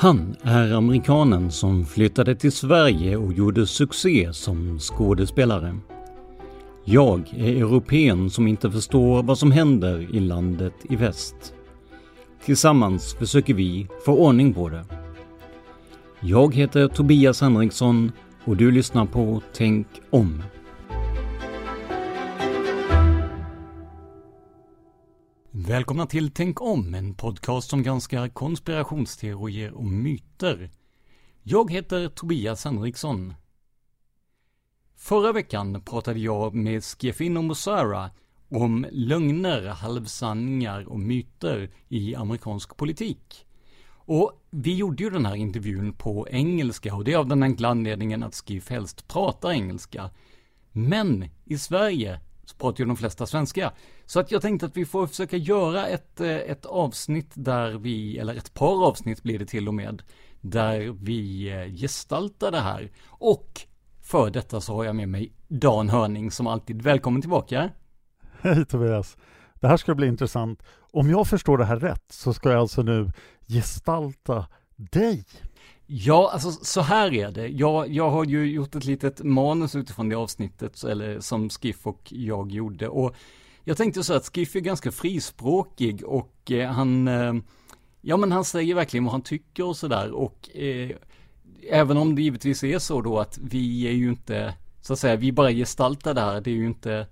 Han är amerikanen som flyttade till Sverige och gjorde succé som skådespelare. Jag är europeen som inte förstår vad som händer i landet i väst. Tillsammans försöker vi få ordning på det. Jag heter Tobias Henriksson och du lyssnar på Tänk om. Välkomna till Tänk om, en podcast som granskar konspirationsteorier och myter. Jag heter Tobias Henriksson. Förra veckan pratade jag med Skefin Mosara om lögner, halvsanningar och myter i amerikansk politik. Och vi gjorde ju den här intervjun på engelska och det är av den enkla anledningen att Skif helst pratar engelska. Men i Sverige så pratar ju de flesta svenska. Så att jag tänkte att vi får försöka göra ett, eh, ett avsnitt där vi, eller ett par avsnitt blir det till och med, där vi eh, gestaltar det här. Och för detta så har jag med mig Dan Hörning som alltid. Välkommen tillbaka! Hej Tobias! Det här ska bli intressant. Om jag förstår det här rätt så ska jag alltså nu gestalta dig. Ja, alltså så här är det. Jag, jag har ju gjort ett litet manus utifrån det avsnittet, eller som Skiff och jag gjorde. Och jag tänkte så att Skiff är ganska frispråkig och eh, han, eh, ja men han säger verkligen vad han tycker och sådär. Och eh, även om det givetvis är så då att vi är ju inte, så att säga, vi bara gestaltar det här. Det är ju inte Eh,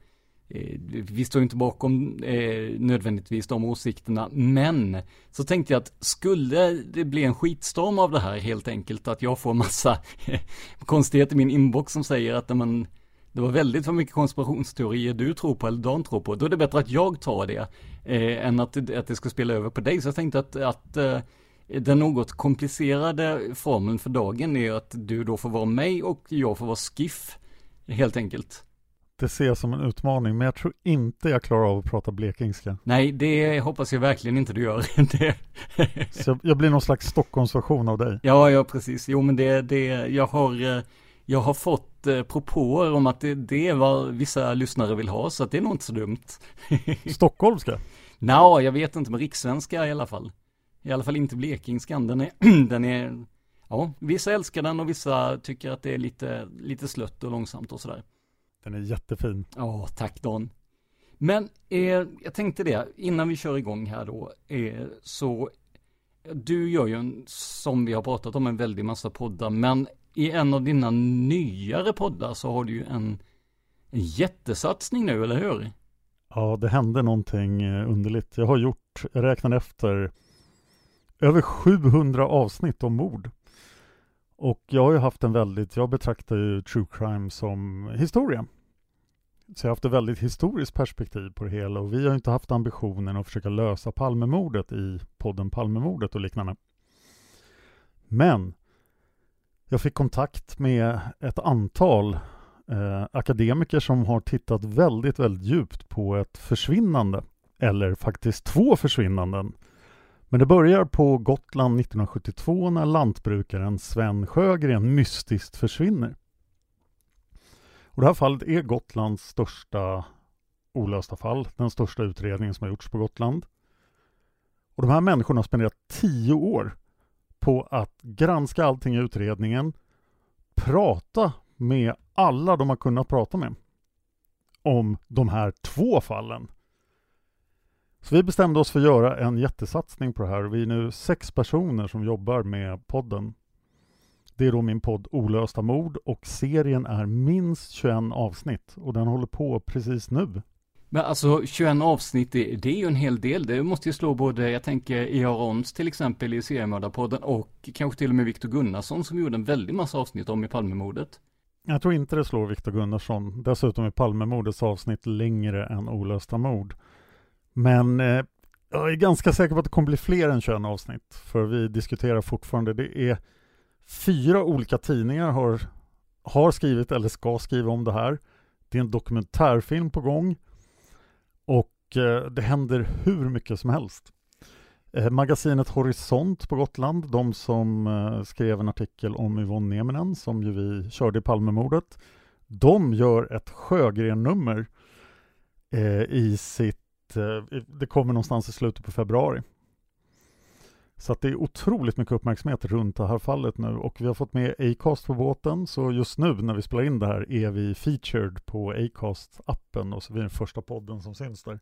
Eh, vi står inte bakom eh, nödvändigtvis de åsikterna, men så tänkte jag att skulle det bli en skitstorm av det här helt enkelt, att jag får massa konstigheter i min inbox som säger att man, det var väldigt för mycket konspirationsteorier du tror på eller Dan tror på, då är det bättre att jag tar det, eh, än att, att det ska spela över på dig. Så jag tänkte att, att eh, den något komplicerade formeln för dagen är att du då får vara mig och jag får vara skiff, helt enkelt. Det ser jag som en utmaning, men jag tror inte jag klarar av att prata blekingska. Nej, det hoppas jag verkligen inte du gör. Så jag, jag, blir någon slags Stockholmsversion av dig. Ja, ja, precis. Jo, men det, det, jag har, eh, jag har fått eh, propåer om att det, det är vad vissa lyssnare vill ha, så att det är nog inte så dumt. Stockholmska? Nja, jag vet inte, men rikssvenska i alla fall. I alla fall inte blekingskan. Den är, den är, ja, vissa älskar den och vissa tycker att det är lite, lite slött och långsamt och sådär. Den är jättefin. Ja, tack Don. Men eh, jag tänkte det, innan vi kör igång här då, eh, så du gör ju en, som vi har pratat om, en väldig massa poddar, men i en av dina nyare poddar så har du ju en, en jättesatsning nu, eller hur? Ja, det hände någonting eh, underligt. Jag har gjort, jag räknade efter, över 700 avsnitt om mord. Och jag har ju haft en väldigt, jag betraktar ju true crime som historia. Så jag har haft ett väldigt historiskt perspektiv på det hela och vi har inte haft ambitionen att försöka lösa Palmemordet i podden Palmemordet och liknande. Men jag fick kontakt med ett antal eh, akademiker som har tittat väldigt, väldigt djupt på ett försvinnande, eller faktiskt två försvinnanden. Men det börjar på Gotland 1972 när lantbrukaren Sven Sjögren mystiskt försvinner. Och det här fallet är Gotlands största olösta fall, den största utredningen som har gjorts på Gotland. Och de här människorna har spenderat tio år på att granska allting i utredningen, prata med alla de har kunnat prata med om de här två fallen. Så vi bestämde oss för att göra en jättesatsning på det här. Vi är nu sex personer som jobbar med podden. Det är då min podd Olösta mord och serien är minst 21 avsnitt och den håller på precis nu. Men alltså 21 avsnitt, det, det är ju en hel del. Det måste ju slå både, jag tänker E.A. Rons till exempel i seriemördarpodden och kanske till och med Viktor Gunnarsson som gjorde en väldig massa avsnitt om i Palmemordet. Jag tror inte det slår Viktor Gunnarsson. Dessutom är Palmemordets avsnitt längre än Olösta mord. Men eh, jag är ganska säker på att det kommer bli fler än 21 avsnitt. För vi diskuterar fortfarande, det är fyra olika tidningar har, har skrivit eller ska skriva om det här. Det är en dokumentärfilm på gång. Och eh, det händer hur mycket som helst. Eh, magasinet Horisont på Gotland, de som eh, skrev en artikel om Yvonne Nieminen som ju vi körde i Palmemordet. De gör ett Sjögren-nummer eh, i sitt, eh, det kommer någonstans i slutet på februari. Så att det är otroligt mycket uppmärksamhet runt det här fallet nu och vi har fått med Acast på båten så just nu när vi spelar in det här är vi featured på Acast-appen och så är vi den första podden som syns där.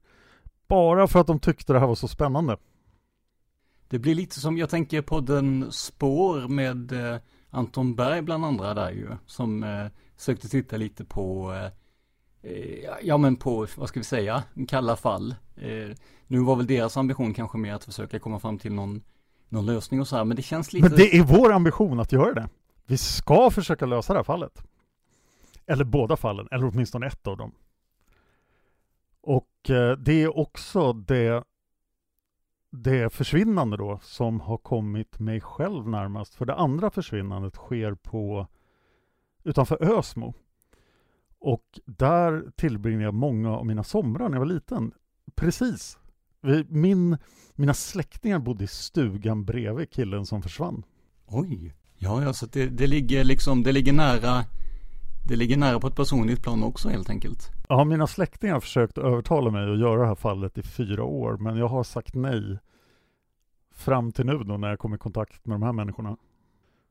Bara för att de tyckte det här var så spännande. Det blir lite som, jag tänker podden Spår med eh, Anton Berg bland andra där ju, som eh, sökte titta lite på, eh, eh ja men på, vad ska vi säga, kalla fall. Eh, nu var väl deras ambition kanske mer att försöka komma fram till någon, någon lösning och så här, men det känns lite... Men det är vår ambition att göra det. Vi ska försöka lösa det här fallet. Eller båda fallen, eller åtminstone ett av dem. Och eh, det är också det det försvinnande då som har kommit mig själv närmast. För det andra försvinnandet sker på utanför Ösmo. Och där tillbringade jag många av mina somrar när jag var liten. Precis. Min, mina släktingar bodde i stugan bredvid killen som försvann. Oj. Ja, ja, så det, det ligger liksom, det ligger nära det ligger nära på ett personligt plan också helt enkelt. Ja, mina släktingar har försökt övertala mig att göra det här fallet i fyra år, men jag har sagt nej fram till nu då när jag kom i kontakt med de här människorna.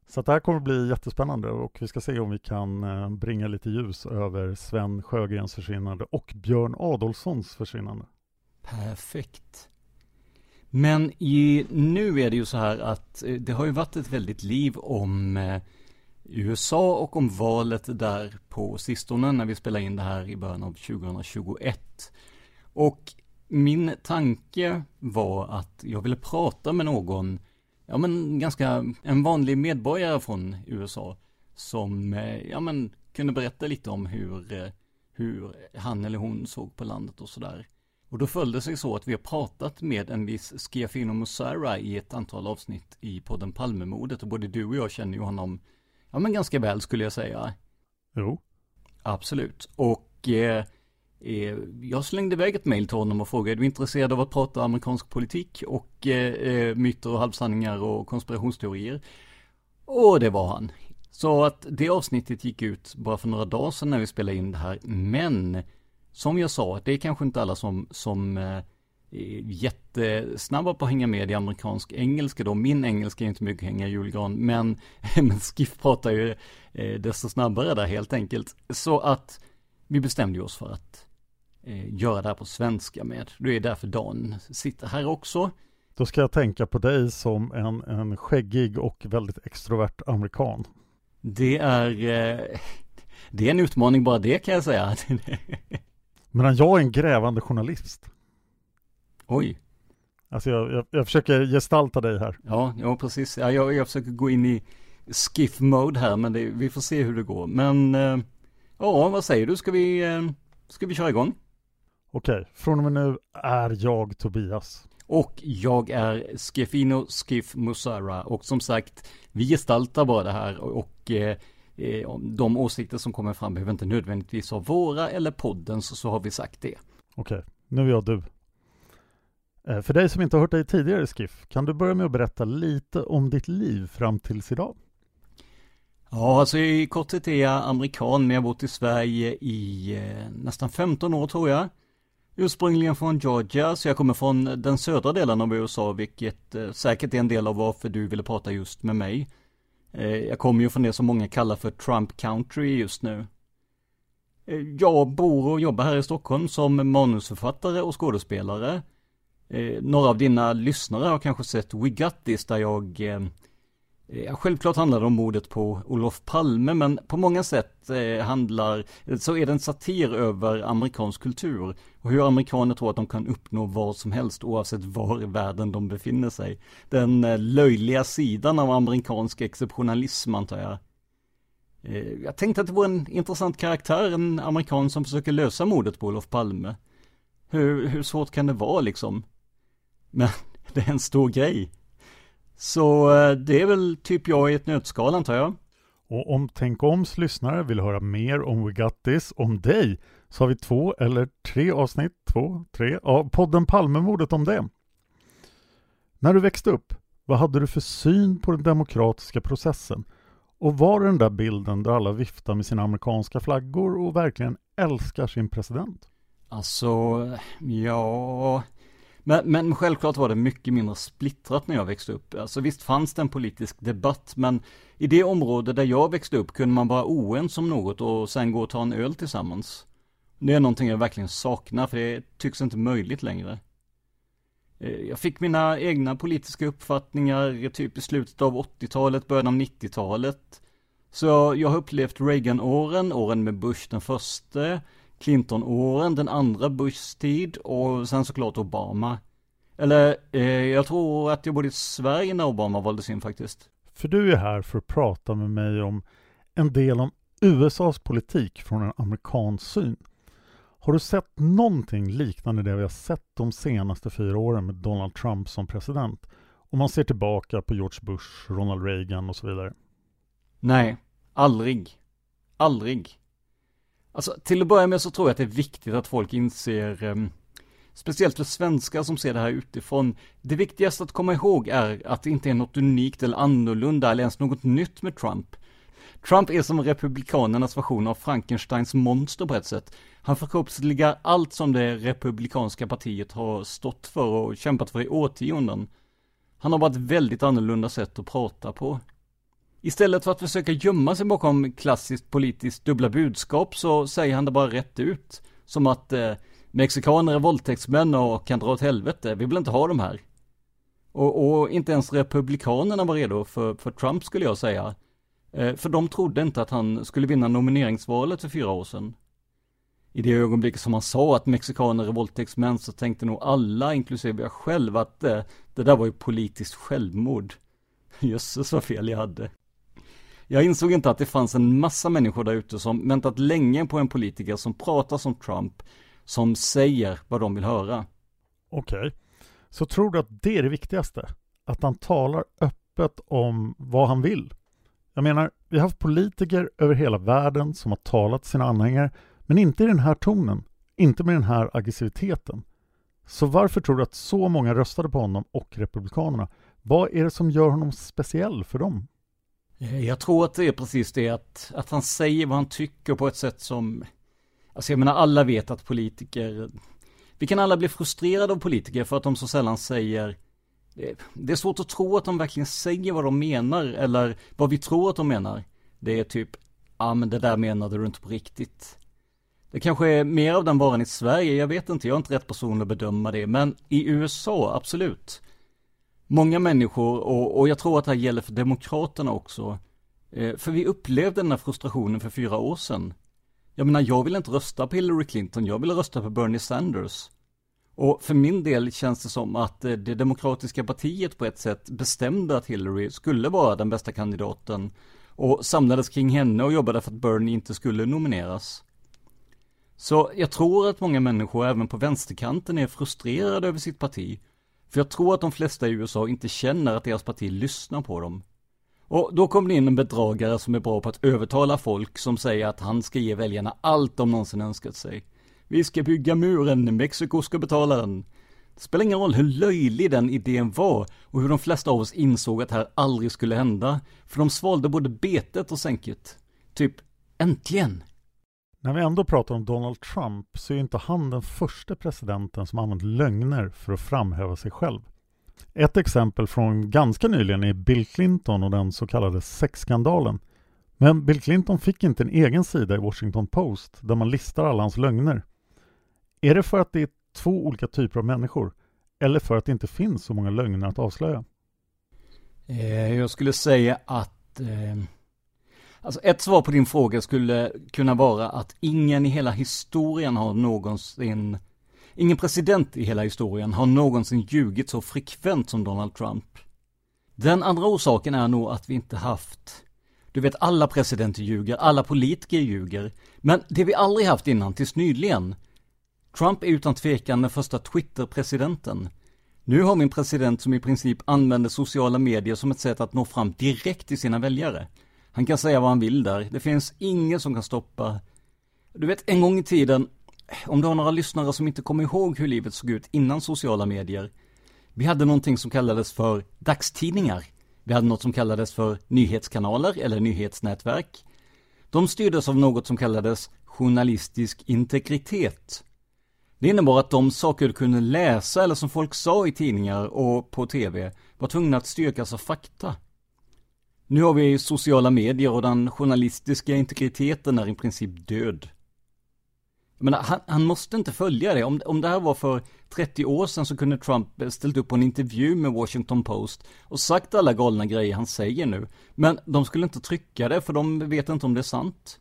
Så det här kommer bli jättespännande och vi ska se om vi kan eh, bringa lite ljus över Sven Sjögrens försvinnande och Björn Adolfssons försvinnande. Perfekt. Men i, nu är det ju så här att eh, det har ju varit ett väldigt liv om eh, USA och om valet där på sistone när vi spelar in det här i början av 2021. Och min tanke var att jag ville prata med någon, ja men ganska, en vanlig medborgare från USA som, eh, ja men kunde berätta lite om hur, hur han eller hon såg på landet och sådär. Och då följde sig så att vi har pratat med en viss Schiafino Musara i ett antal avsnitt i podden Palmemordet och både du och jag känner ju honom Ja men ganska väl skulle jag säga. Jo. Absolut. Och eh, eh, jag slängde iväg ett mail till honom och frågade, är du intresserad av att prata amerikansk politik och eh, eh, myter och halvsanningar och konspirationsteorier? Och det var han. Så att det avsnittet gick ut bara för några dagar sedan när vi spelade in det här. Men som jag sa, det är kanske inte alla som, som eh, jättesnabba på att hänga med i amerikansk engelska då. Min engelska är inte mycket att hänga i julgran, men, men Skiff pratar ju eh, desto snabbare där helt enkelt. Så att vi bestämde oss för att eh, göra det här på svenska med. Det är därför Dan sitter här också. Då ska jag tänka på dig som en, en skäggig och väldigt extrovert amerikan. Det är, eh, det är en utmaning bara det kan jag säga. Medan jag är en grävande journalist. Oj. Alltså jag, jag, jag försöker gestalta dig här. Ja, ja precis. Ja, jag, jag försöker gå in i skiff mode här, men det, vi får se hur det går. Men, eh, ja, vad säger du? Ska vi, eh, ska vi köra igång? Okej, från och med nu är jag Tobias. Och jag är Skefino Skiff Musara. Och som sagt, vi gestaltar bara det här och eh, de åsikter som kommer fram behöver inte nödvändigtvis vara våra eller poddens, så har vi sagt det. Okej, nu är jag du. Eh, för dig som inte har hört dig tidigare Skiff, kan du börja med att berätta lite om ditt liv fram tills idag? Ja, alltså i korthet är jag amerikan, men jag har bott i Sverige i eh, nästan 15 år tror jag. Ursprungligen från Georgia, så jag kommer från den södra delen av USA, vilket eh, säkert är en del av varför du ville prata just med mig. Eh, jag kommer ju från det som många kallar för Trump Country just nu. Eh, jag bor och jobbar här i Stockholm som manusförfattare och skådespelare. Eh, några av dina lyssnare har kanske sett We Got This där jag eh, Ja, självklart handlar det om mordet på Olof Palme, men på många sätt eh, handlar, så är det en satir över amerikansk kultur och hur amerikaner tror att de kan uppnå vad som helst oavsett var i världen de befinner sig. Den eh, löjliga sidan av amerikansk exceptionalism antar jag. Eh, jag tänkte att det vore en intressant karaktär, en amerikan som försöker lösa mordet på Olof Palme. Hur, hur svårt kan det vara liksom? Men det är en stor grej. Så eh, det är väl typ jag i ett nötskal antar jag. Och om Tänk Oms lyssnare vill höra mer om We Got This, om dig, så har vi två eller tre avsnitt, två, tre, av podden Palmemordet om det. När du växte upp, vad hade du för syn på den demokratiska processen? Och var det den där bilden där alla viftar med sina amerikanska flaggor och verkligen älskar sin president? Alltså, ja, men, men självklart var det mycket mindre splittrat när jag växte upp. Alltså visst fanns det en politisk debatt, men i det område där jag växte upp kunde man vara oense om något och sen gå och ta en öl tillsammans. Det är någonting jag verkligen saknar, för det tycks inte möjligt längre. Eh, jag fick mina egna politiska uppfattningar typ i slutet av 80-talet, början av 90-talet. Så jag har upplevt Reagan-åren, åren med Bush den första, Clinton-åren, den andra Bushs tid och sen såklart Obama. Eller, eh, jag tror att jag bodde i Sverige när Obama valdes in faktiskt. För du är här för att prata med mig om en del om USAs politik från en amerikansk syn. Har du sett någonting liknande det vi har sett de senaste fyra åren med Donald Trump som president? Om man ser tillbaka på George Bush, Ronald Reagan och så vidare. Nej, aldrig. Aldrig. Alltså till att börja med så tror jag att det är viktigt att folk inser, eh, speciellt för svenskar som ser det här utifrån, det viktigaste att komma ihåg är att det inte är något unikt eller annorlunda eller ens något nytt med Trump. Trump är som republikanernas version av Frankensteins monster på ett sätt. Han förkroppsligar allt som det republikanska partiet har stått för och kämpat för i årtionden. Han har bara ett väldigt annorlunda sätt att prata på. Istället för att försöka gömma sig bakom klassiskt politiskt dubbla budskap så säger han det bara rätt ut. Som att eh, mexikaner är våldtäktsmän och kan dra åt helvete, vi vill inte ha dem här. Och, och inte ens republikanerna var redo för, för Trump skulle jag säga. Eh, för de trodde inte att han skulle vinna nomineringsvalet för fyra år sedan. I det ögonblicket som han sa att mexikaner är våldtäktsmän så tänkte nog alla, inklusive jag själv, att eh, det där var ju politiskt självmord. Jösses vad fel jag hade. Jag insåg inte att det fanns en massa människor där ute som väntat länge på en politiker som pratar som Trump, som säger vad de vill höra. Okej, okay. så tror du att det är det viktigaste? Att han talar öppet om vad han vill? Jag menar, vi har haft politiker över hela världen som har talat till sina anhängare, men inte i den här tonen, inte med den här aggressiviteten. Så varför tror du att så många röstade på honom och Republikanerna? Vad är det som gör honom speciell för dem? Eh, jag tror att det är precis det att, att han säger vad han tycker på ett sätt som, alltså jag menar alla vet att politiker, vi kan alla bli frustrerade av politiker för att de så sällan säger, det är svårt att tro att de verkligen säger vad de menar eller vad vi tror att de menar. Det är typ, ja men det där menade du inte på riktigt. Det kanske är mer av den varan i Sverige, jag vet inte, jag är inte rätt person att bedöma det, men i USA, absolut. Många människor, och, och jag tror att det här gäller för demokraterna också, Eh, för vi upplevde den här frustrationen för fyra år sedan. Jag menar, jag vill inte rösta på Hillary Clinton, jag vill rösta på Bernie Sanders. Och för min del känns det som att eh, det demokratiska partiet på ett sätt bestämde att Hillary skulle vara den bästa kandidaten och samlades kring henne och jobbade för att Bernie inte skulle nomineras. Så jag tror att många människor även på vänsterkanten är frustrerade över sitt parti. För jag tror att de flesta i USA inte känner att deras parti lyssnar på dem. Och då kommer det in en bedragare som är bra på att övertala folk som säger att han ska ge väljarna allt de någonsin önskat sig. Vi ska bygga muren, Mexiko ska betala den. Det spelar ingen roll hur löjlig den idén var och hur de flesta av oss insåg att det här aldrig skulle hända. För de svalde både betet och sänket. Typ, äntligen! När vi ändå pratar om Donald Trump så är inte han den första presidenten som använt lögner för att framhäva sig själv. Ett exempel från ganska nyligen är Bill Clinton och den så kallade sexskandalen. Men Bill Clinton fick inte en egen sida i Washington Post där man listar alla hans lögner. Är det för att det är två olika typer av människor? Eller för att det inte finns så många lögner att avslöja? Eh, jag skulle säga att eh, Alltså ett svar på din fråga skulle kunna vara att ingen i hela historien har någonsin Ingen president i hela historien har någonsin ljugit så frekvent som Donald Trump. Den andra orsaken är nog att vi inte haft Du vet alla presidenter ljuger, alla politiker ljuger. Men det vi aldrig haft innan tills nyligen Trump är utan tvekan den första Twitter-presidenten. Nu har vi en president som i princip använder sociala medier som ett sätt att nå fram direkt till sina väljare. Han kan säga vad han vill där. Det finns ingen som kan stoppa. Du vet, en gång i tiden, om du har några lyssnare som inte kommer ihåg hur livet såg ut innan sociala medier. Vi hade någonting som kallades för dagstidningar. Vi hade något som kallades för nyhetskanaler eller nyhetsnätverk. De styrdes av något som kallades journalistisk integritet. Det innebar att de saker du kunde läsa eller som folk sa i tidningar och på tv var tvungna att styrkas av fakta. Nu har vi sociala medier och den journalistiska integriteten är i princip död. Jag menar, han, han måste inte följa det. Om, om det här var för 30 år sedan så kunde Trump ställt upp på en intervju med Washington Post och sagt alla galna grejer han säger nu. Men de skulle inte trycka det för de vet inte om det är sant.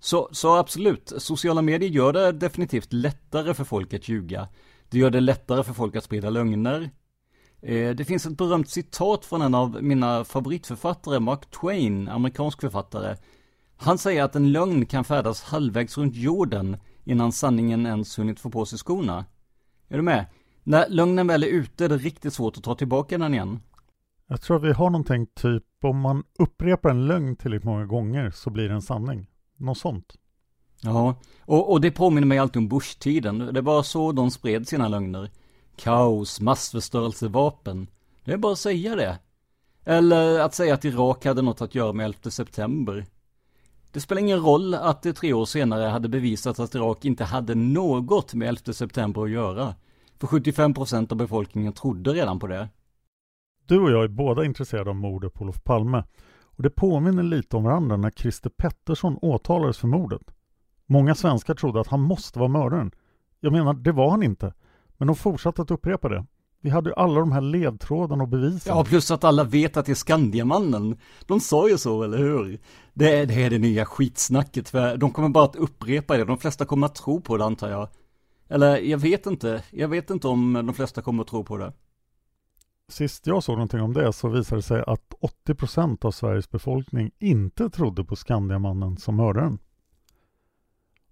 Så, så absolut, sociala medier gör det definitivt lättare för folk att ljuga. Det gör det lättare för folk att sprida lögner. Eh, det finns ett berömt citat från en av mina favoritförfattare, Mark Twain, amerikansk författare. Han säger att en lögn kan färdas halvvägs runt jorden innan sanningen ens hunnit få på sig skorna. Är du med? När lögnen väl är ute är det riktigt svårt att ta tillbaka den igen. Jag tror att vi har någonting typ om man upprepar en lögn tillräckligt många gånger så blir det en sanning. Något sånt. Ja, och, och det påminner mig alltid om Bush-tiden. Det var så de spred sina lögner kaos, massförstörelsevapen. Det är bara att säga det. Eller att säga att Irak hade något att göra med 11 september. Det spelar ingen roll att det tre år senare hade bevisats att Irak inte hade något med 11 september att göra. För 75% av befolkningen trodde redan på det. Du och jag är båda intresserade av mordet på Olof Palme. Och det påminner lite om varandra när Christer Pettersson åtalades för mordet. Många svenskar trodde att han måste vara mördaren. Jag menar, det var han inte. Men de fortsatte att upprepa det. Vi hade ju alla de här ledtrådarna och bevisen. Ja, plus att alla vet att det är Skandiamannen. De sa ju så, eller hur? Det är, det är det nya skitsnacket, för de kommer bara att upprepa det. De flesta kommer att tro på det, antar jag. Eller, jag vet inte. Jag vet inte om de flesta kommer att tro på det. Sist jag såg någonting om det så visade det sig att 80% av Sveriges befolkning inte trodde på Skandiamannen som mördaren.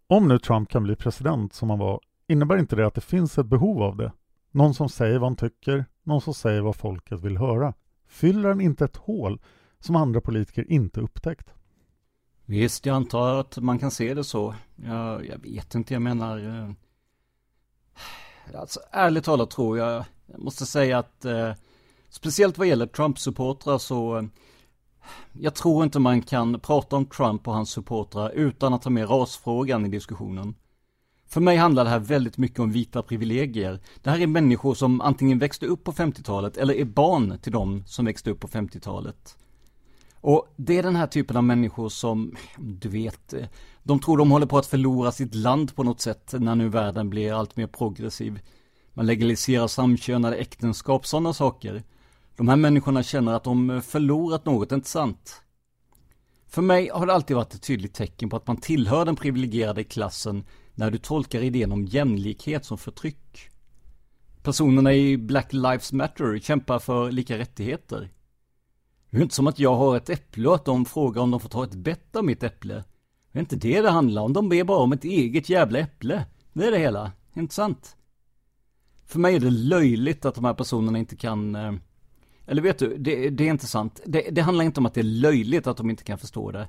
Om nu Trump kan bli president som han var Innebär inte det att det finns ett behov av det? Någon som säger vad han tycker, någon som säger vad folket vill höra. Fyller han inte ett hål som andra politiker inte upptäckt? Visst, jag antar att man kan se det så. Jag, jag vet inte, jag menar... Eh, alltså, ärligt talat tror jag, jag måste säga att eh, speciellt vad gäller Trump-supportrar så eh, jag tror inte man kan prata om Trump och hans supportrar utan att ta med rasfrågan i diskussionen. För mig handlar det här väldigt mycket om vita privilegier. Det här är människor som antingen växte upp på 50-talet eller är barn till dem som växte upp på 50-talet. Och det är den här typen av människor som, du vet, de tror de håller på att förlora sitt land på något sätt när nu världen blir allt mer progressiv. Man legaliserar samkönade äktenskap, sådana saker. De här människorna känner att de förlorat något, inte sant? För mig har det alltid varit ett tydligt tecken på att man tillhör den privilegierade klassen när du tolkar idén om jämlikhet som förtryck. Personerna i Black Lives Matter kämpar för lika rättigheter. Det är inte som att jag har ett äpple och att de frågar om de får ta ett bett av mitt äpple. Det är inte det det handlar om, de ber bara om ett eget jävla äpple. Det är det hela, inte sant? För mig är det löjligt att de här personerna inte kan eh, eller vet du, det, det är inte sant. Det, det, handlar inte om att det är löjligt att de inte kan förstå det.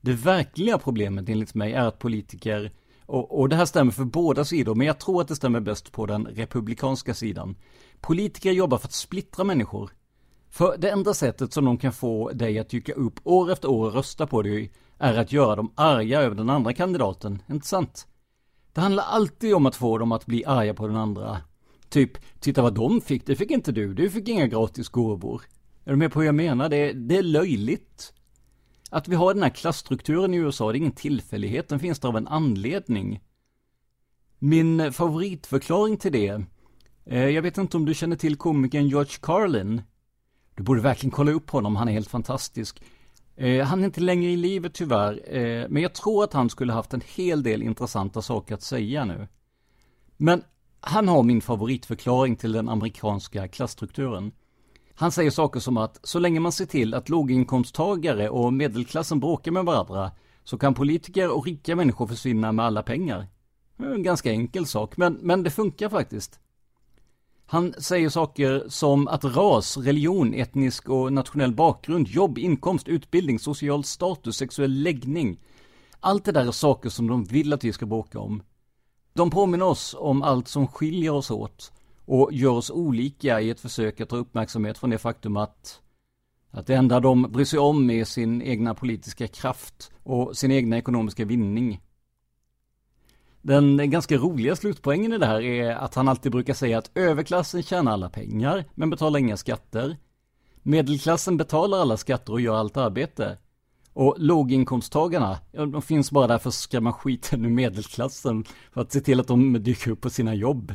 Det verkliga problemet enligt mig är att politiker, och, och det här stämmer för båda sidor, men jag tror att det stämmer bäst på den republikanska sidan. Politiker jobbar för att splittra människor. För det enda sättet som de kan få dig att dyka upp år efter år och rösta på dig är att göra dem arga över den andra kandidaten, inte sant? Det handlar alltid om att få dem att bli arga på den andra. Typ, titta vad de fick, det fick inte du, du fick inga gratis gåvor. Är du med på hur jag menar? Det det är löjligt. Att vi har den här klassstrukturen i USA, det är ingen tillfällighet, den finns där av en anledning. Min favoritförklaring till det, eh, jag vet inte om du känner till komikern George Carlin. Du borde verkligen kolla upp honom, han är helt fantastisk. Eh, han är inte längre i livet tyvärr, eh, men jag tror att han skulle haft en hel del intressanta saker att säga nu. Men han har min favoritförklaring till den amerikanska klassstrukturen. Han säger saker som att så länge man ser till att låginkomsttagare och medelklassen bråkar med varandra så kan politiker och rika människor försvinna med alla pengar. En ganska enkel sak, men, men det funkar faktiskt. Han säger saker som att ras, religion, etnisk och nationell bakgrund, jobb, inkomst, utbildning, social status, sexuell läggning. Allt det där är saker som de vill att vi ska bråka om. De påminner oss om allt som skiljer oss åt och gör oss olika i ett försök att ta uppmärksamhet från det faktum att att det enda de bryr sig om är sin egna politiska kraft och sin egna ekonomiska vinning. Den ganska roliga slutpoängen i det här är att han alltid brukar säga att överklassen tjänar alla pengar men betalar inga skatter. Medelklassen betalar alla skatter och gör allt arbete. Och låginkomsttagarna, ja, de finns bara där för att skrämma skiten ur medelklassen. För att se till att de dyker upp på sina jobb.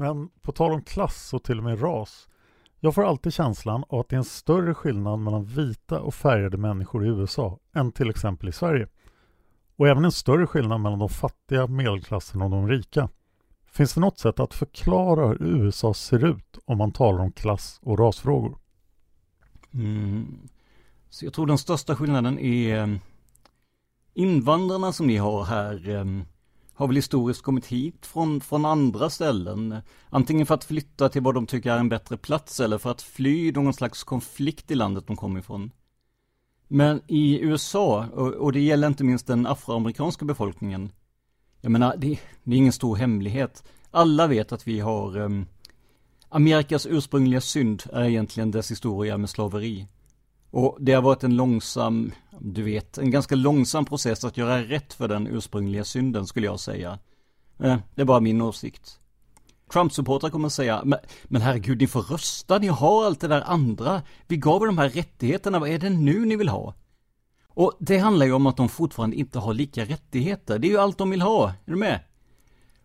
Men på tal om klass och till och med ras. Jag får alltid känslan av att det är en större skillnad mellan vita och färgade människor i USA än till exempel i Sverige. Och även en större skillnad mellan de fattiga, medelklassen och de rika. Finns det något sätt att förklara hur USA ser ut om man talar om klass och rasfrågor? Mm. Så jag tror den största skillnaden är eh, invandrarna som ni har här eh, har väl historiskt kommit hit från, från andra ställen. Antingen för att flytta till vad de tycker är en bättre plats eller för att fly någon slags konflikt i landet de kommer ifrån. Men i USA, och, och det gäller inte minst den afroamerikanska befolkningen, jag menar, det, det, är ingen stor hemlighet. Alla vet att vi har um, Amerikas ursprungliga synd är egentligen dess historia med slaveri. Och det har varit en långsam, du vet, en ganska långsam process att göra rätt för den ursprungliga synden skulle jag säga. Eh, det är bara min åsikt. Trump-supportrar kommer att säga, men, men herregud, ni får rösta, ni har allt det där andra. Vi gav er de här rättigheterna, vad är det nu ni vill ha? Och det handlar ju om att de fortfarande inte har lika rättigheter. Det är ju allt de vill ha, är du med?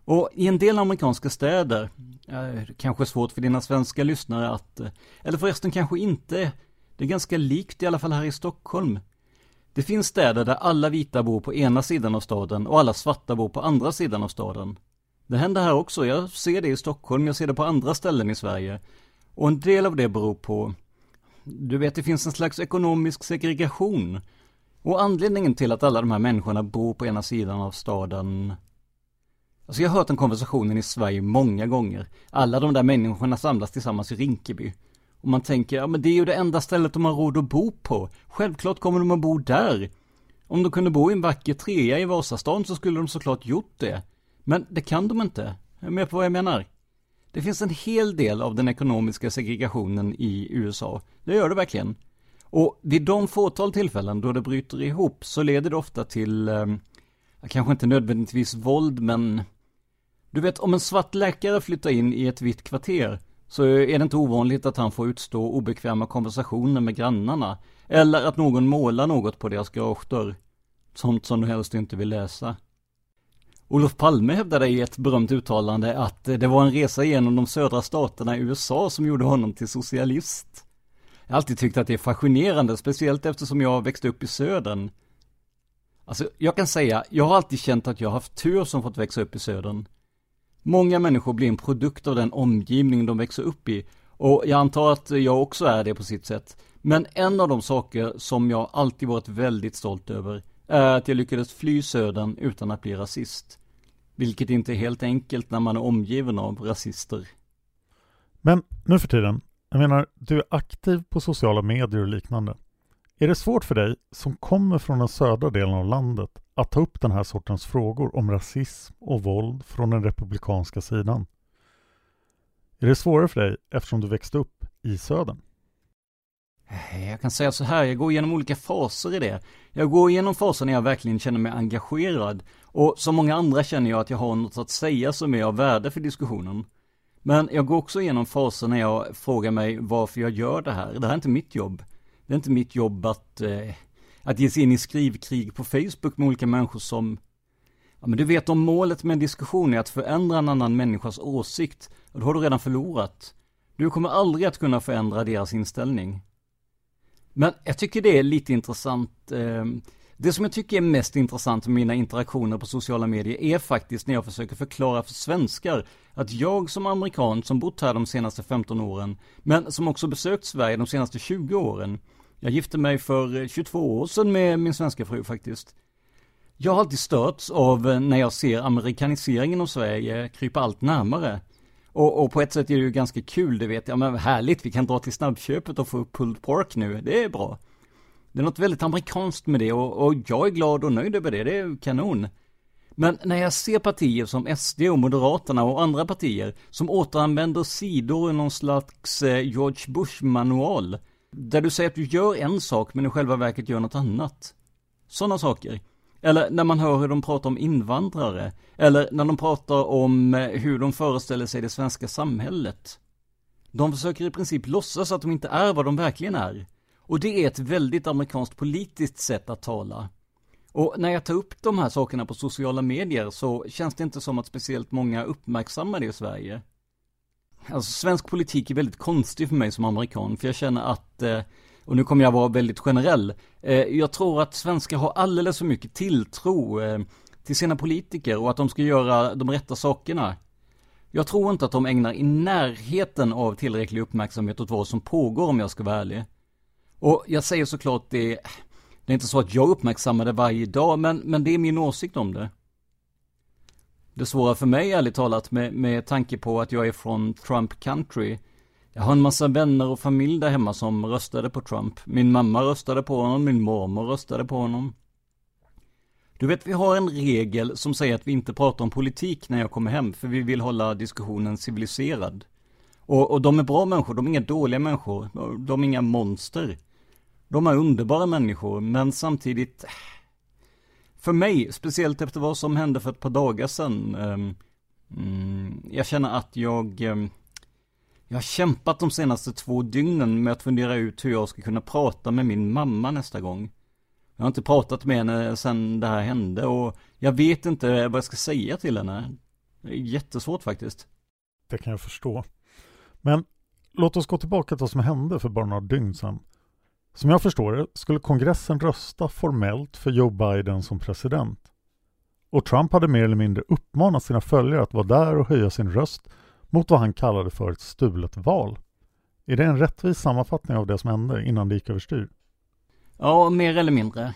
Och i en del amerikanska städer, eh, kanske svårt för dina svenska lyssnare att, eh, eller förresten kanske inte, det är ganska likt i alla fall här i Stockholm. Det finns städer där alla vita bor på ena sidan av staden och alla svarta bor på andra sidan av staden. Det händer här också, jag ser det i Stockholm, jag ser det på andra ställen i Sverige. Och en del av det beror på, du vet det finns en slags ekonomisk segregation. Och anledningen till att alla de här människorna bor på ena sidan av staden Alltså jag har hört den konversationen i Sverige många gånger. Alla de där människorna samlas tillsammans i Rinkeby. Och man tänker, ja men det är ju det enda stället de har råd att bo på. Självklart kommer de att bo där. Om de kunde bo i en vacker trea i Vasastan så skulle de såklart gjort det. Men det kan de inte. Är med på vad jag menar? Det finns en hel del av den ekonomiska segregationen i USA. Det gör det verkligen. Och vid de fåtal tillfällen då det bryter ihop så leder det ofta till, eh, kanske inte nödvändigtvis våld, men du vet, om en svart läkare flyttar in i ett vitt kvarter så är det inte ovanligt att han får utstå obekväma konversationer med grannarna. Eller att någon målar något på deras garagedörr. Sånt som du helst inte vill läsa. Olof Palme hävdade i ett berömt uttalande att det var en resa genom de södra staterna i USA som gjorde honom till socialist. Jag har alltid tyckt att det är fascinerande, speciellt eftersom jag växte upp i södern. Alltså, jag kan säga, jag har alltid känt att jag har haft tur som fått växa upp i södern. Många människor blir en produkt av den omgivning de växer upp i. Och jag antar att jag också är det på sitt sätt. Men en av de saker som jag alltid varit väldigt stolt över är att jag lyckades fly södern utan att bli rasist. Vilket inte är helt enkelt när man är omgiven av rasister. Men nu för tiden, jag menar, du är aktiv på sociala medier och liknande. Är det svårt för dig, som kommer från den södra delen av landet, att ta upp den här sortens frågor om rasism och våld från den republikanska sidan? Är det svårare för dig eftersom du växte upp i södern? Jag kan säga så här, jag går igenom olika faser i det. Jag går igenom faser när jag verkligen känner mig engagerad. Och som många andra känner jag att jag har något att säga som är av värde för diskussionen. Men jag går också igenom faser när jag frågar mig varför jag gör det här. Det här är inte mitt jobb. Det är inte mitt jobb att, eh, att ge sig in i skrivkrig på Facebook med olika människor som Ja men du vet om målet med en diskussion är att förändra en annan människas åsikt, då har du redan förlorat. Du kommer aldrig att kunna förändra deras inställning. Men jag tycker det är lite intressant. Ehm, det som jag tycker är mest intressant med mina interaktioner på sociala medier är faktiskt när jag försöker förklara för svenskar att jag som amerikan som bott här de senaste 15 åren, men som också besökt Sverige de senaste 20 åren, jag gifte mig för eh, 22 år sedan med min svenska fru faktiskt. Jag har alltid störts av eh, när jag ser amerikaniseringen av Sverige krypa allt närmare. Och, och, på ett sätt är det ju ganska kul, det vet jag, men härligt, vi kan dra till snabbköpet och få upp pulled pork nu, det är bra. Det är något väldigt amerikanskt med det och, och jag är glad och nöjd över det, det är kanon. Men när jag ser partier som SD och Moderaterna och andra partier som återanvänder sidor i någon slags eh, George Bush-manual, där du säger att du gör en sak men i själva verket gör något annat. Sådana saker. Eller när man hör hur de pratar om invandrare. Eller när de pratar om eh, hur de föreställer sig det svenska samhället. De försöker i princip låtsas att de inte är vad de verkligen är. Och det är ett väldigt amerikanskt politiskt sätt att tala. Och när jag tar upp de här sakerna på sociala medier så känns det inte som att speciellt många uppmärksammar det i Sverige. Alltså svensk politik är väldigt konstig för mig som amerikan, för jag känner att, eh, och nu kommer jag vara väldigt generell, eh, jag tror att svenskar har alldeles för mycket tilltro eh, till sina politiker och att de ska göra de rätta sakerna. Jag tror inte att de ägnar i närheten av tillräcklig uppmärksamhet åt vad som pågår om jag ska vara ärlig. Och jag säger såklart det, det är inte så att jag uppmärksammar det varje dag, men, men det är min åsikt om det. Det svåra för mig ärligt talat med, med tanke på att jag är från Trump country. Jag har en massa vänner och familj där hemma som röstade på Trump. Min mamma röstade på honom, min mormor röstade på honom. Du vet, vi har en regel som säger att vi inte pratar om politik när jag kommer hem, för vi vill hålla diskussionen civiliserad. Och, och de är bra människor, de är inga dåliga människor, de är inga monster. De är underbara människor, men samtidigt för mig, speciellt efter vad som hände för ett par dagar sedan, Um, jag känner att jag, um, jag har kämpat de senaste två dygnen med att fundera ut hur jag ska kunna prata med min mamma nästa gång. Jag har inte pratat med henne sedan det här hände och jag vet inte vad jag ska säga till henne. Det är jättesvårt faktiskt. Det kan jag förstå. Men låt oss gå tillbaka till vad som hände för bara några dygn sedan. Som jag förstår det skulle kongressen rösta formellt för Joe Biden som president. Och Trump hade mer eller mindre uppmanat sina följare att vara där och höja sin röst mot vad han kallade för ett stulet val. Är det en rättvis sammanfattning av det som hände innan det gick överstyr? Ja, mer eller mindre.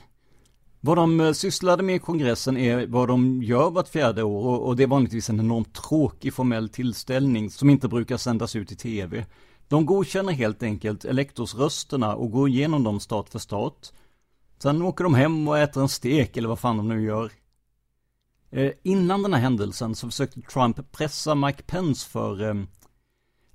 Vad de eh, sysslade med i kongressen är vad de gör vart fjärde år och det är vanligtvis en enormt tråkig formell tillställning som inte brukar sändas ut i tv. De godkänner helt enkelt elektorsrösterna och går igenom dem stat för stat. Sen åker de hem och äter en stek eller vad fan de nu gör. Eh, innan den här händelsen så försökte Trump pressa Mike Pence för eh,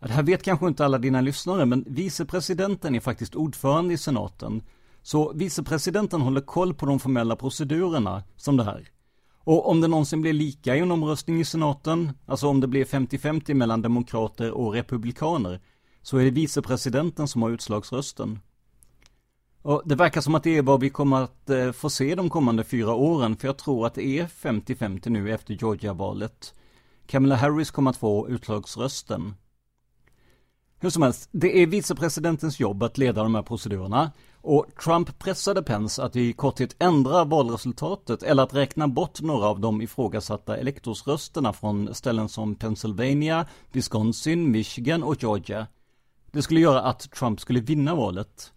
det här vet kanske inte alla dina lyssnare, men vicepresidenten är faktiskt ordförande i senaten. Så vicepresidenten håller koll på de formella procedurerna, som det här. Och om det någonsin blir lika i en omröstning i senaten, alltså om det blir 50-50 mellan demokrater och republikaner, så är det vicepresidenten som har utslagsrösten. Och det verkar som att det är vad vi kommer att eh, få se de kommande fyra åren, för jag tror att det är 50-50 nu efter Georgia-valet. Kamala Harris kommer att få utslagsrösten. Hur som helst, det är vicepresidentens jobb att leda de här procedurerna. Och Trump pressade Pence att i korthet ändra valresultatet eller att räkna bort några av de ifrågasatta elektorsrösterna från ställen som Pennsylvania, Wisconsin, Michigan och Georgia. Det skulle göra att Trump skulle vinna valet.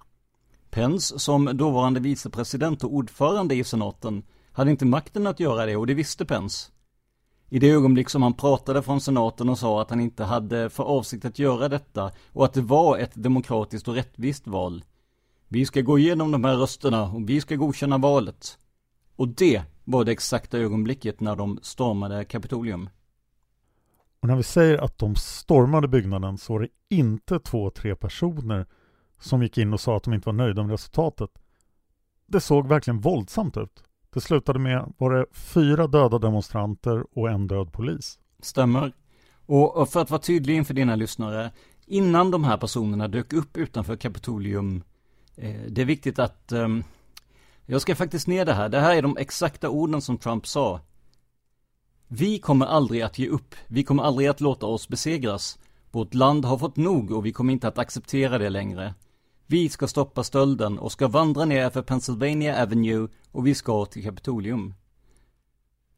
Pence, som dåvarande vicepresident och ordförande i senaten, hade inte makten att göra det och det visste Pence. I det ögonblick som han pratade från senaten och sa att han inte hade för avsikt att göra detta och att det var ett demokratiskt och rättvist val. Vi ska gå igenom de här rösterna och vi ska godkänna valet. Och det var det exakta ögonblicket när de stormade Kapitolium. Och när vi säger att de stormade byggnaden så var det inte två, tre personer som gick in och sa att de inte var nöjda med resultatet. Det såg verkligen våldsamt ut. Det slutade med, var det fyra döda demonstranter och en död polis. Stämmer. Och för att vara tydlig inför dina lyssnare, innan de här personerna dök upp utanför Kapitolium, eh, det är viktigt att, ehm, jag ska faktiskt ner det här, det här är de exakta orden som Trump sa. Vi kommer aldrig att ge upp, vi kommer aldrig att låta oss besegras. Vårt land har fått nog och vi kommer inte att acceptera det längre. Vi ska stoppa stölden och ska vandra ner för Pennsylvania Avenue och vi ska till Kapitolium.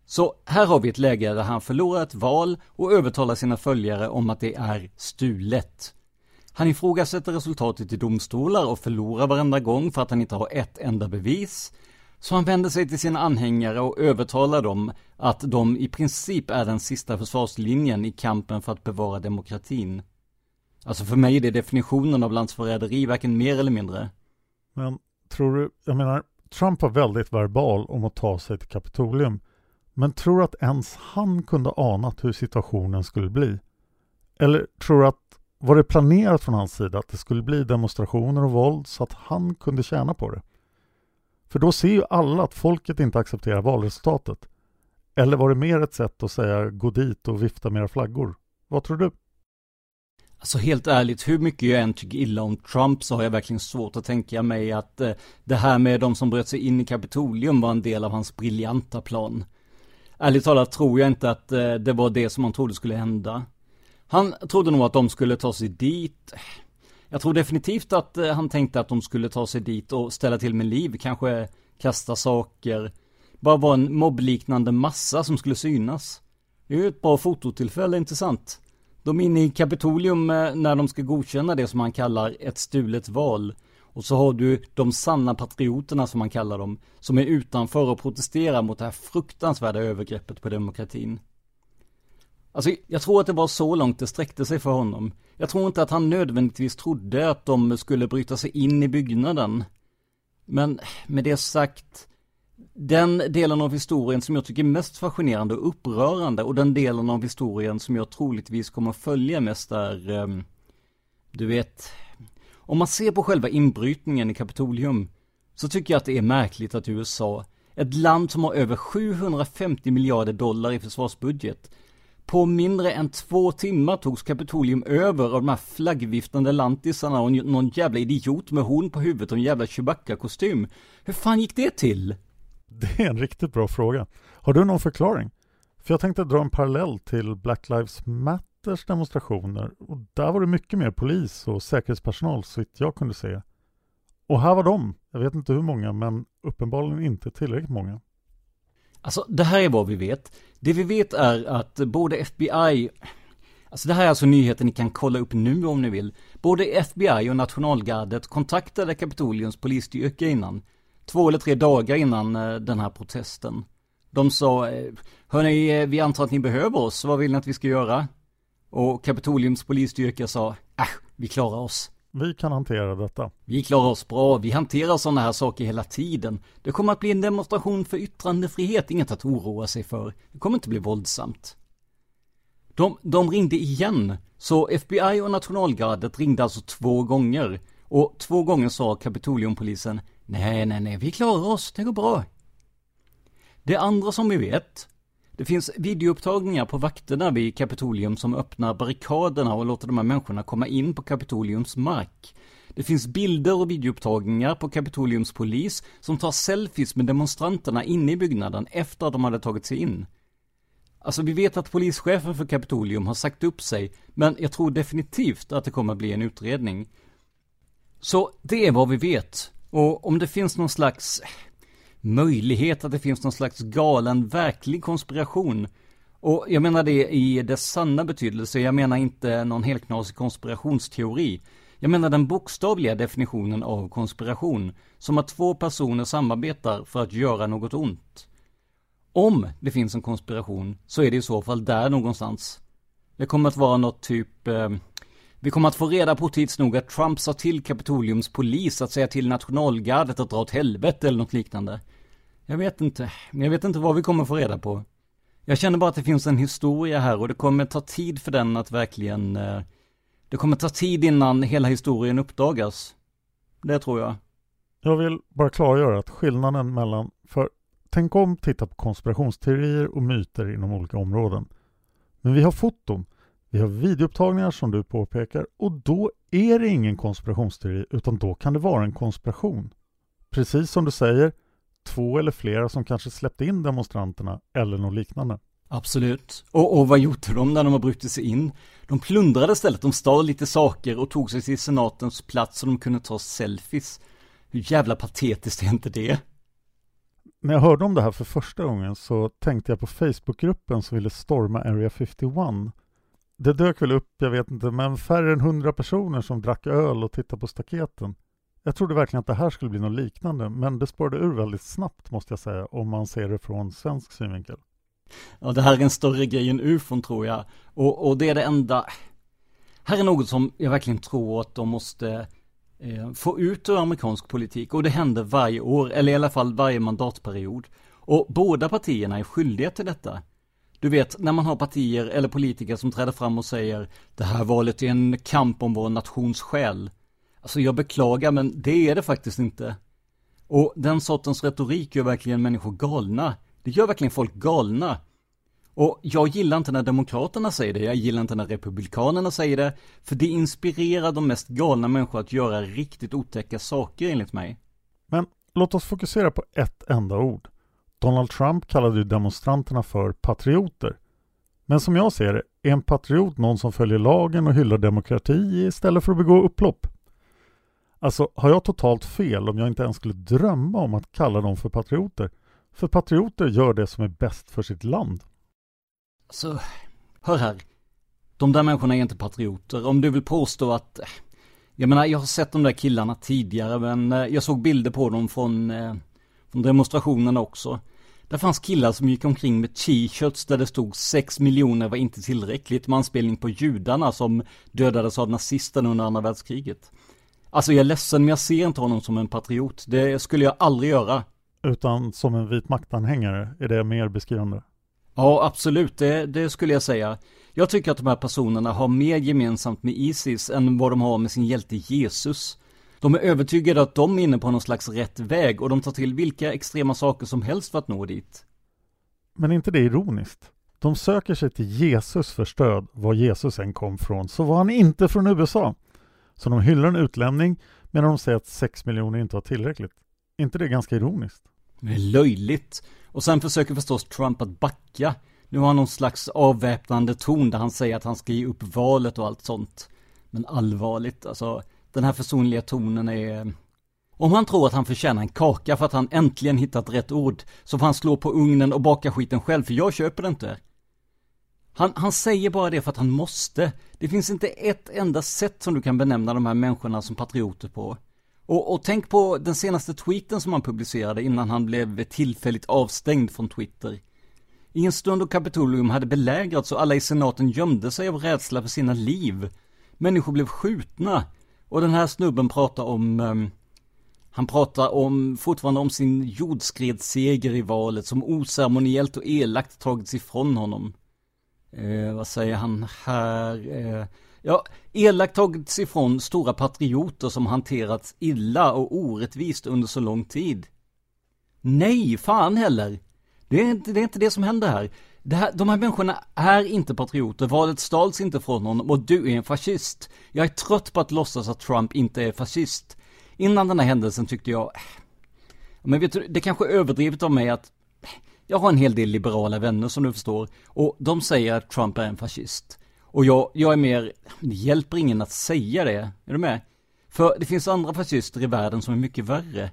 Så här har vi ett läge där han förlorar ett val och övertalar sina följare om att det är stulet. Han ifrågasätter resultatet i domstolar och förlorar varenda gång för att han inte har ett enda bevis. Så han vänder sig till sina anhängare och övertalar dem att de i princip är den sista försvarslinjen i kampen för att bevara demokratin. Alltså för mig är det definitionen av landsförräderi, varken mer eller mindre. Men tror du, jag menar, Trump var väldigt verbal om att ta sig till Kapitolium. Men tror du att ens han kunde anat hur situationen skulle bli? Eller tror du att var det planerat från hans sida att det skulle bli demonstrationer och våld så att han kunde tjäna på det? För då ser ju alla att folket inte accepterar valresultatet. Eller var det mer ett sätt att säga gå dit och vifta med era flaggor? Vad tror du? Alltså helt ärligt, hur mycket jag än tycker illa om Trump så har jag verkligen svårt att tänka mig att eh, det här med de som bröt sig in i Kapitolium var en del av hans briljanta plan. Ärligt talat tror jag inte att eh, det var det som han trodde skulle hända. Han trodde nog att de skulle ta sig dit. Jag tror definitivt att eh, han tänkte att de skulle ta sig dit och ställa till med liv, kanske kasta saker. Bara vara en mobbliknande massa som skulle synas. Det är ju ett bra fototillfälle, inte sant? De är inne i Kapitolium eh, när de ska godkänna det som han kallar ett stulet val. Och så har du de sanna patrioterna som man kallar dem, som är utanför och protesterar mot det här fruktansvärda övergreppet på demokratin. Alltså, jag tror att det var så långt det sträckte sig för honom. Jag tror inte att han nödvändigtvis trodde att de skulle bryta sig in i byggnaden. Men med det sagt, den delen av historien som jag tycker är mest fascinerande och upprörande och den delen av historien som jag troligtvis kommer följa mest är, um, du vet, om man ser på själva inbrytningen i Kapitolium så tycker jag att det är märkligt att USA, ett land som har över 750 miljarder dollar i försvarsbudget, på mindre än två timmar togs Kapitolium över av de här flaggviftande lantisarna och någon jävla idiot med horn på huvudet och en jävla Chewbacca-kostym. Hur fan gick det till? Det är en riktigt bra fråga. Har du någon förklaring? För jag tänkte dra en parallell till Black Lives Matters demonstrationer och där var det mycket mer polis och säkerhetspersonal så jag kunde se. Och här var de, jag vet inte hur många, men uppenbarligen inte tillräckligt många. Alltså, det här är vad vi vet. Det vi vet är att både FBI, alltså det här är alltså nyheten ni kan kolla upp nu om ni vill. Både FBI och nationalgardet kontaktade Kapitoliums polisstyrka innan. Två eller tre dagar innan eh, den här protesten. De sa, eh, hörni, eh, vi antar att ni behöver oss, vad vill ni att vi ska göra? Och Kapitoliums polisstyrka sa, äh, vi klarar oss. Vi kan hantera detta. Vi klarar oss bra, vi hanterar sådana här saker hela tiden. Det kommer att bli en demonstration för yttrandefrihet, inget att oroa sig för. Det kommer inte bli våldsamt. De, de ringde igen, så FBI och nationalgardet ringde alltså två gånger. Och två gånger sa Kapitoliumpolisen, nej, nej, nej, vi klarar oss, det går bra. Det andra som vi vet, det finns videoupptagningar på vakterna vid Kapitolium som öppnar barrikaderna och låter de här människorna komma in på Kapitoliums mark. Det finns bilder och videoupptagningar på Kapitoliums polis som tar selfies med demonstranterna inne i byggnaden efter att de hade tagit sig in. Alltså vi vet att polischefen för Kapitolium har sagt upp sig, men jag tror definitivt att det kommer att bli en utredning. Så det är vad vi vet. Och om det finns någon slags möjlighet att det finns någon slags galen, verklig konspiration. Och jag menar det i dess sanna betydelse, jag menar inte någon helknasig konspirationsteori. Jag menar den bokstavliga definitionen av konspiration, som att två personer samarbetar för att göra något ont. Om det finns en konspiration, så är det i så fall där någonstans. Det kommer att vara något typ eh, vi kommer att få reda på tids nog att Trump sa till Kapitoliums polis att säga till nationalgardet att dra åt helvete eller något liknande. Jag vet inte, jag vet inte vad vi kommer få reda på. Jag känner bara att det finns en historia här och det kommer ta tid för den att verkligen... Eh, det kommer ta tid innan hela historien uppdagas. Det tror jag. Jag vill bara klargöra att skillnaden mellan, för tänk om titta på konspirationsteorier och myter inom olika områden. Men vi har foton vi har videoupptagningar som du påpekar och då är det ingen konspirationsteori utan då kan det vara en konspiration. Precis som du säger, två eller flera som kanske släppte in demonstranterna eller något liknande. Absolut. Och, och vad gjorde de när de har brutit sig in? De plundrade istället, de stal lite saker och tog sig till senatens plats så de kunde ta selfies. Hur jävla patetiskt är inte det? När jag hörde om det här för första gången så tänkte jag på Facebookgruppen som ville storma Area 51 det dök väl upp, jag vet inte, men färre än hundra personer som drack öl och tittade på staketen. Jag trodde verkligen att det här skulle bli något liknande, men det spårade ur väldigt snabbt måste jag säga, om man ser det från svensk synvinkel. Ja, det här är en större grej än ufon tror jag. Och, och det är det enda... Här är något som jag verkligen tror att de måste eh, få ut ur amerikansk politik. Och det händer varje år, eller i alla fall varje mandatperiod. Och båda partierna är skyldiga till detta. Du vet, när man har partier eller politiker som träder fram och säger Det här valet är en kamp om vår nations själ. Alltså jag beklagar, men det är det faktiskt inte. Och den sortens retorik gör verkligen människor galna. Det gör verkligen folk galna. Och jag gillar inte när demokraterna säger det, jag gillar inte när republikanerna säger det, för det inspirerar de mest galna människor att göra riktigt otäcka saker enligt mig. Men låt oss fokusera på ett enda ord. Donald Trump kallade ju demonstranterna för patrioter. Men som jag ser det är en patriot någon som följer lagen och hyllar demokrati istället för att begå upplopp. Alltså, har jag totalt fel om jag inte ens skulle drömma om att kalla dem för patrioter? För patrioter gör det som är bäst för sitt land. Så, hör här. De där människorna är inte patrioter. Om du vill påstå att... Eh, jag menar, jag har sett de där killarna tidigare, men eh, jag såg bilder på dem från, eh, från demonstrationerna också. Där fanns killar som gick omkring med t-shirts där det stod 6 miljoner var inte tillräckligt med anspelning på judarna som dödades av nazisterna under andra världskriget. Alltså jag är ledsen men jag ser inte honom som en patriot. Det skulle jag aldrig göra. Utan som en vit maktanhängare, är det mer beskrivande? Ja, absolut. Det, det, skulle jag säga. Jag tycker att de här personerna har mer gemensamt med Isis än vad de har med sin hjälte Jesus. De är övertygade att de är inne på någon slags rätt väg och de tar till vilka extrema saker som helst för att nå dit. Men är inte det ironiskt? De söker sig till Jesus för stöd, var Jesus än kom från, så var han inte från USA. Så de hyllar en utlänning medan de säger att 6 miljoner inte var tillräckligt. inte det ganska ironiskt? Det är löjligt. Och sen försöker förstås Trump att backa. Nu har han någon slags avväpnande ton där han säger att han ska ge upp valet och allt sånt. Men allvarligt, alltså den här försonliga tonen är... Om han tror att han förtjänar en kaka för att han äntligen hittat rätt ord, så får han slå på ugnen och baka skiten själv, för jag köper det inte. Han, han säger bara det för att han måste. Det finns inte ett enda sätt som du kan benämna de här människorna som patrioter på. Och, och tänk på den senaste tweeten som han publicerade innan han blev tillfälligt avstängd från Twitter. I en stund då Kapitolium hade belägrats och alla i senaten gömde sig av rädsla för sina liv. Människor blev skjutna. Och den här snubben pratar om um, han pratar om, fortfarande om sin jordskredsseger i valet som oceremoniellt och elakt tagits ifrån honom. Eh, vad säger han här? Eh, ja, elakt tagits ifrån stora patrioter som hanterats illa och orättvist under så lång tid. Nej, fan heller! Det är inte det, är inte det som händer här. Det här. De här människorna är inte patrioter, valet stals inte från honom och du är en fascist. Jag är trött på att låtsas att Trump inte är fascist. Innan den här händelsen tyckte jag, äh. men vet du, det kanske är överdrivet av mig att äh, jag har en hel del liberala vänner som du förstår och de säger att Trump är en fascist. Och jag, jag är mer, det hjälper ingen att säga det, är du med? För det finns andra fascister i världen som är mycket värre.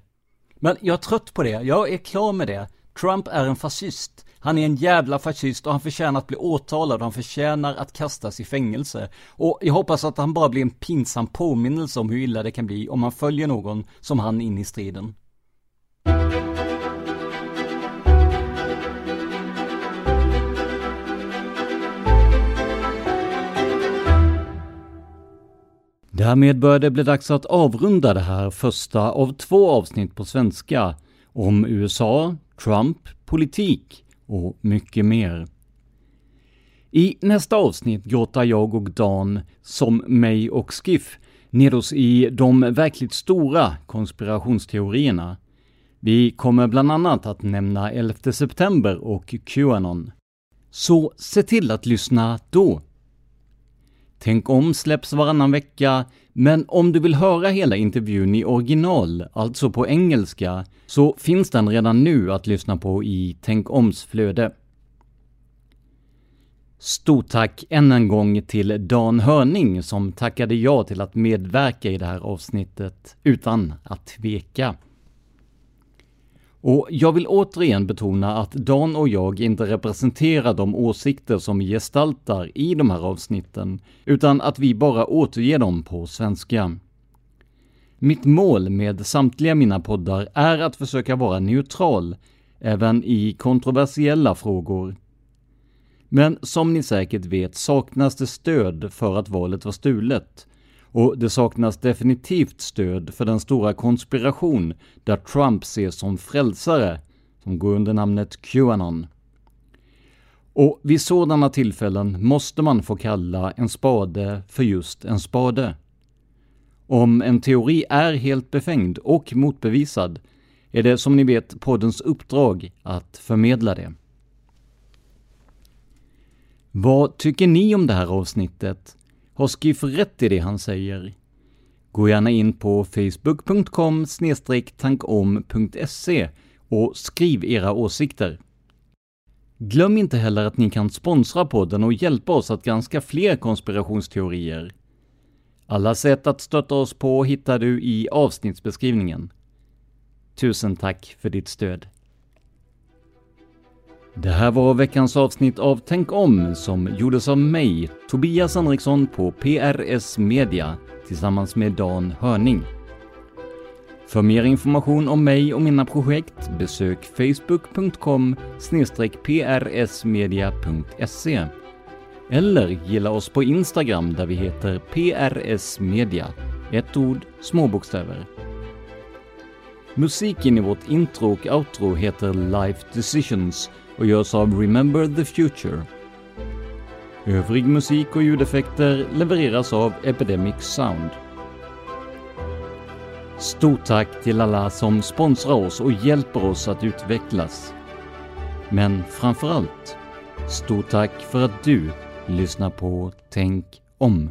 Men jag är trött på det, jag är klar med det. Trump är en fascist. Han är en jävla fascist och han förtjänar att bli åtalad och han förtjänar att kastas i fängelse. Och jag hoppas att han bara blir en pinsam påminnelse om hur illa det kan bli om man följer någon som han in i striden. Därmed börjar det bli dags att avrunda det här första av två avsnitt på svenska om USA, Trump, politik och mycket mer. I nästa avsnitt grottar jag och Dan, som mig och Skiff, ner oss i de verkligt stora konspirationsteorierna. Vi kommer bland annat att nämna 11 september och Qanon. Så se till att lyssna då! Tänk om släpps varannan vecka, men om du vill höra hela intervjun i original, alltså på engelska, så finns den redan nu att lyssna på i Tänk oms flöde. Stort tack än en gång till Dan Hörning som tackade ja till att medverka i det här avsnittet utan att tveka. Och jag vill återigen betona att Dan och jag inte representerar de åsikter som vi gestaltar i de här avsnitten, utan att vi bara återger dem på svenska. Mitt mål med samtliga mina poddar är att försöka vara neutral, även i kontroversiella frågor. Men som ni säkert vet saknas det stöd för att valet var stulet, och det saknas definitivt stöd för den stora konspiration där Trump ses som frälsare, som går under namnet Qanon. Och vid sådana tillfällen måste man få kalla en spade för just en spade. Om en teori är helt befängd och motbevisad är det som ni vet poddens uppdrag att förmedla det. Vad tycker ni om det här avsnittet? Har Skiff rätt i det han säger? Gå gärna in på facebook.com tankom.se och skriv era åsikter. Glöm inte heller att ni kan sponsra podden och hjälpa oss att granska fler konspirationsteorier. Alla sätt att stötta oss på hittar du i avsnittsbeskrivningen. Tusen tack för ditt stöd. Det här var veckans avsnitt av Tänk om som gjordes av mig, Tobias Henriksson på PRS Media tillsammans med Dan Hörning. För mer information om mig och mina projekt besök facebook.com prsmedia.se eller gilla oss på Instagram där vi heter PRS Media. Ett ord, små bokstäver. Musiken i vårt intro och outro heter Life Decisions och görs av Remember the Future. Övrig musik och ljudeffekter levereras av Epidemic Sound. Stort tack till alla som sponsrar oss och hjälper oss att utvecklas. Men framför allt, Stort tack för att du lyssnar på Tänk om.